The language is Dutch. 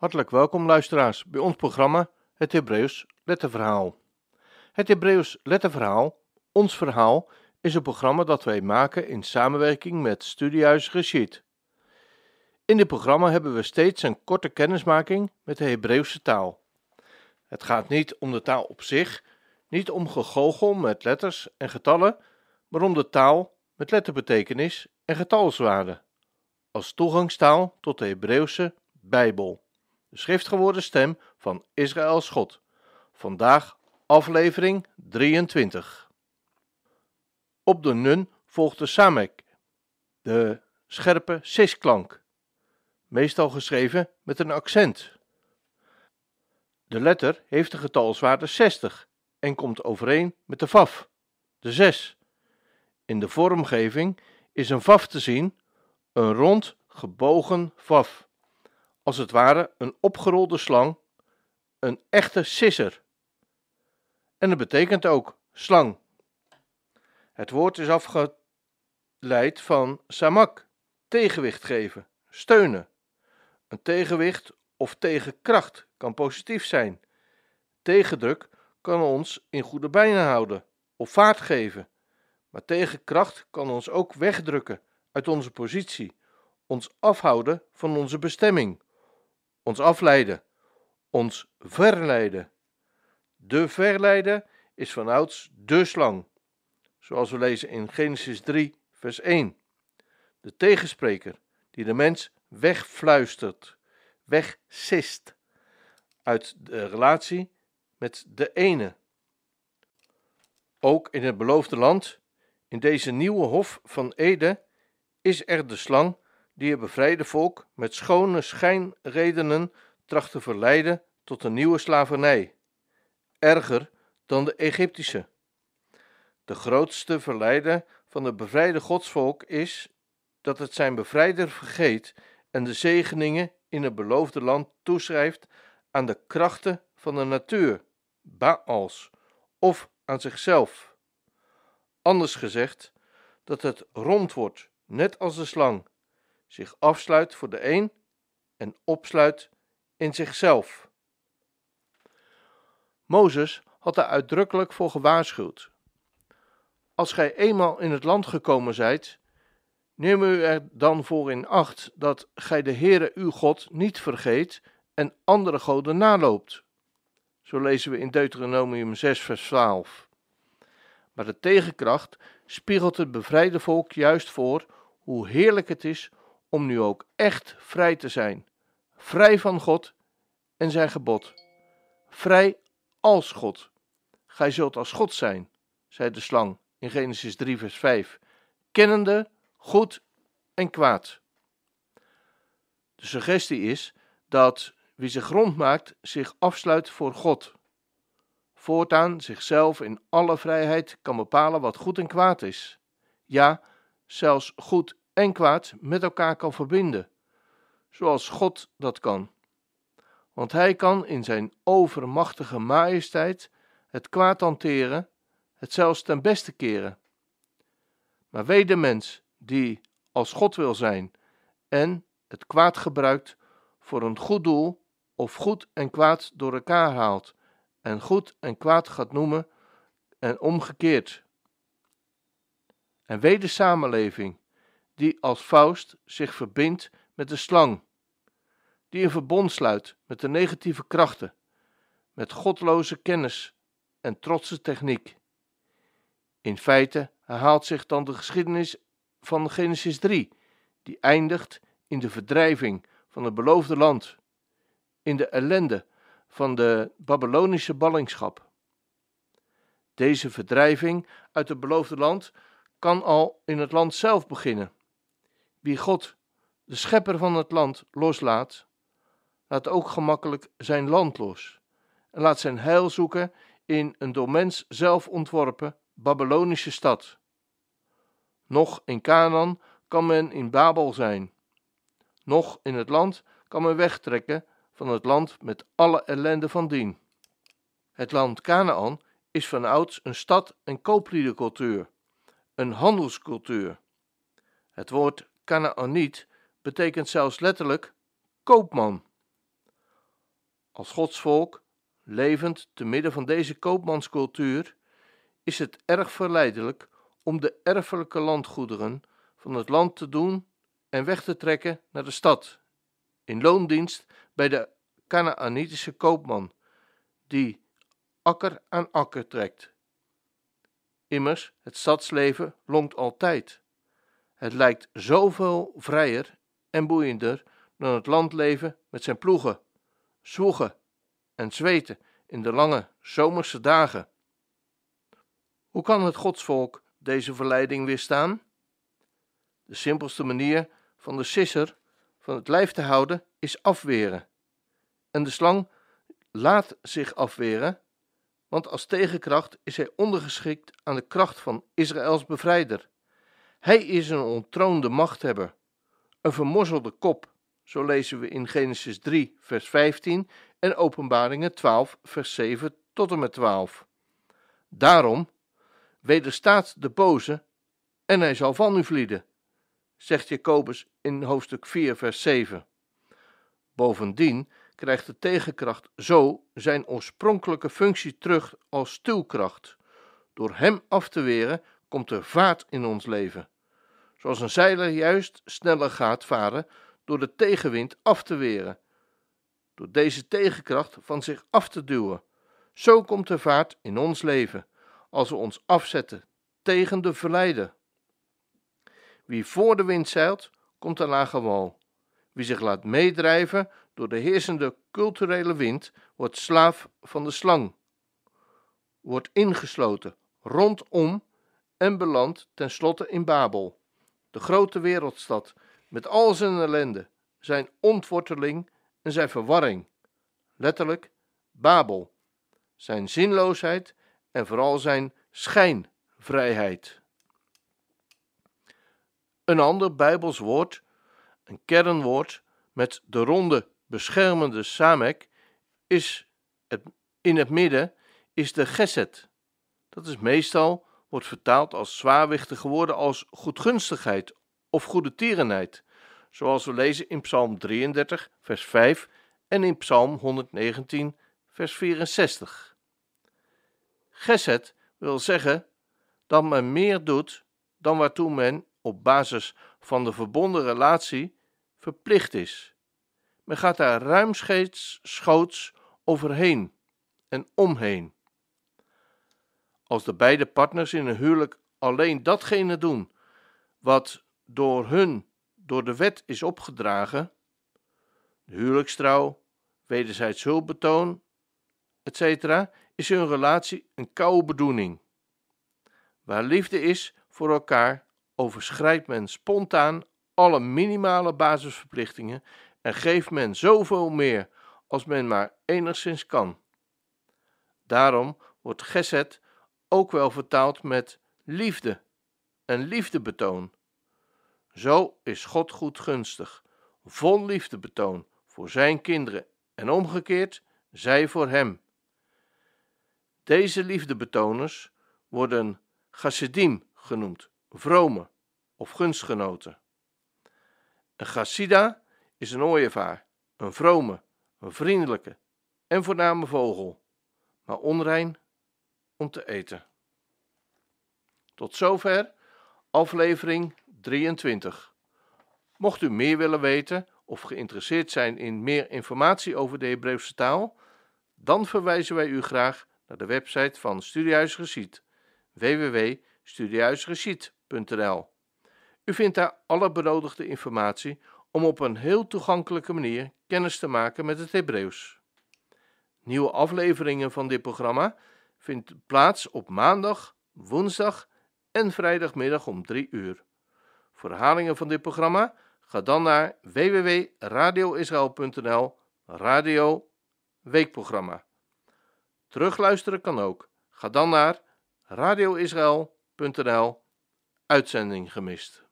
Hartelijk welkom luisteraars bij ons programma Het Hebreeuws Letterverhaal. Het Hebreeuws Letterverhaal, ons verhaal, is een programma dat wij maken in samenwerking met Studiehuis Geschied. In dit programma hebben we steeds een korte kennismaking met de Hebreeuwse taal. Het gaat niet om de taal op zich, niet om gegoochel met letters en getallen, maar om de taal met letterbetekenis en getalswaarde, als toegangstaal tot de Hebreeuwse Bijbel, de schriftgeworden stem van Israëls God. Vandaag aflevering 23. Op de nun volgt de samek, de scherpe cis-klank, meestal geschreven met een accent. De letter heeft de getalswaarde 60 en komt overeen met de vaf, de 6. In de vormgeving is een vaf te zien, een rond gebogen vaf, als het ware een opgerolde slang, een echte sisser. En het betekent ook slang. Het woord is afgeleid van samak, tegenwicht geven, steunen. Een tegenwicht of tegenkracht kan positief zijn. Tegendruk kan ons in goede bijna houden of vaart geven. Maar tegenkracht kan ons ook wegdrukken uit onze positie, ons afhouden van onze bestemming, ons afleiden, ons verleiden. De verleider is vanouds de slang, zoals we lezen in Genesis 3, vers 1. De tegenspreker die de mens wegfluistert, wegsist uit de relatie met de ene. Ook in het beloofde land, in deze nieuwe hof van Ede, is er de slang die het bevrijde volk met schone schijnredenen tracht te verleiden tot een nieuwe slavernij, erger dan de Egyptische. De grootste verleider van het bevrijde godsvolk is dat het zijn bevrijder vergeet en de zegeningen in het beloofde land toeschrijft aan de krachten van de natuur, Baals, of aan zichzelf. Anders gezegd, dat het rond wordt, net als de slang, zich afsluit voor de een en opsluit in zichzelf. Mozes had daar uitdrukkelijk voor gewaarschuwd. Als gij eenmaal in het land gekomen zijt, neem u er dan voor in acht dat gij de Heere uw God niet vergeet en andere goden naloopt. Zo lezen we in Deuteronomium 6, vers 12. Maar de tegenkracht spiegelt het bevrijde volk juist voor hoe heerlijk het is om nu ook echt vrij te zijn. Vrij van God en zijn gebod. Vrij als God. Gij zult als God zijn, zei de slang in Genesis 3, vers 5. Kennende goed en kwaad. De suggestie is dat wie zich rondmaakt zich afsluit voor God. Voortaan zichzelf in alle vrijheid kan bepalen wat goed en kwaad is. Ja, zelfs goed en kwaad met elkaar kan verbinden, zoals God dat kan. Want hij kan in zijn overmachtige majesteit het kwaad hanteren, het zelfs ten beste keren. Maar wee de mens die als God wil zijn en het kwaad gebruikt voor een goed doel of goed en kwaad door elkaar haalt en goed en kwaad gaat noemen en omgekeerd. En wee de samenleving die als Faust zich verbindt met de slang, die een verbond sluit met de negatieve krachten, met godloze kennis en trotse techniek. In feite herhaalt zich dan de geschiedenis van Genesis 3, die eindigt in de verdrijving van het beloofde land, in de ellende van de Babylonische ballingschap. Deze verdrijving uit het beloofde land kan al in het land zelf beginnen. Wie God, de schepper van het land, loslaat, laat ook gemakkelijk zijn land los en laat zijn heil zoeken in een door mens zelf ontworpen Babylonische stad. Nog in Canaan kan men in Babel zijn. Nog in het land kan men wegtrekken van het land met alle ellende van dien. Het land Canaan is van ouds een stad- en koopliedencultuur, een handelscultuur. Het woord Canaaniet betekent zelfs letterlijk koopman. Als Godsvolk, levend te midden van deze koopmanscultuur, is het erg verleidelijk om de erfelijke landgoederen van het land te doen en weg te trekken naar de stad, in loondienst bij de Canaanitische koopman, die akker aan akker trekt. Immers, het stadsleven longt altijd. Het lijkt zoveel vrijer en boeiender dan het landleven met zijn ploegen, zwoegen en zweten in de lange zomerse dagen. Hoe kan het godsvolk deze verleiding weerstaan? De simpelste manier van de sisser van het lijf te houden is afweren. En de slang laat zich afweren, want als tegenkracht is hij ondergeschikt aan de kracht van Israëls bevrijder. Hij is een ontroonde machthebber, een vermorzelde kop, zo lezen we in Genesis 3, vers 15 en Openbaringen 12, vers 7 tot en met 12. Daarom wederstaat de boze en hij zal van u vlieden, zegt Jacobus in hoofdstuk 4, vers 7. Bovendien krijgt de tegenkracht zo zijn oorspronkelijke functie terug als stuwkracht. Door hem af te weren komt er vaart in ons leven. Zoals een zeiler juist sneller gaat varen door de tegenwind af te weren, door deze tegenkracht van zich af te duwen. Zo komt er vaart in ons leven, als we ons afzetten tegen de verleider. Wie voor de wind zeilt, komt aan lage wal. Wie zich laat meedrijven door de heersende culturele wind, wordt slaaf van de slang, wordt ingesloten rondom en belandt tenslotte in Babel, de grote wereldstad, met al zijn ellende, zijn ontworteling en zijn verwarring. Letterlijk Babel, zijn zinloosheid en vooral zijn schijnvrijheid. Een ander Bijbels woord, een kernwoord met de ronde beschermende samek, is het, in het midden is de geset. Dat is meestal, wordt vertaald als zwaarwichtige woorden als goedgunstigheid of goede tierenheid, zoals we lezen in Psalm 33, vers 5 en in Psalm 119, vers 64. Geset wil zeggen dat men meer doet dan waartoe men op basis van de verbonden relatie verplicht is. Men gaat daar ruimschoots overheen en omheen. Als de beide partners in een huwelijk alleen datgene doen wat door hun door de wet is opgedragen, de huwelijkstrouw, wederzijds hulpbetoon, etc., is hun relatie een koude bedoeling. Waar liefde is voor elkaar, overschrijdt men spontaan alle minimale basisverplichtingen en geeft men zoveel meer als men maar enigszins kan. Daarom wordt geset ook wel vertaald met liefde en liefdebetoon. Zo is God goedgunstig, vol liefdebetoon voor zijn kinderen en omgekeerd zij voor hem. Deze liefdebetoners worden chassidim genoemd, vrome of gunstgenoten. Een chassida is een ooievaar, een vrome, een vriendelijke en voorname vogel, maar onrein om te eten. Tot zover aflevering 23. Mocht u meer willen weten of geïnteresseerd zijn in meer informatie over de Hebreeuwse taal, dan verwijzen wij u graag naar de website van Studiehuis Geschied. U vindt daar alle benodigde informatie om op een heel toegankelijke manier kennis te maken met het Hebreeuws. Nieuwe afleveringen van dit programma vinden plaats op maandag, woensdag en vrijdagmiddag om 3 uur. Voor van dit programma ga dan naar www.radioisrael.nl Radio Weekprogramma. Terugluisteren kan ook. Ga dan naar radioisrael.nl Uitzending gemist.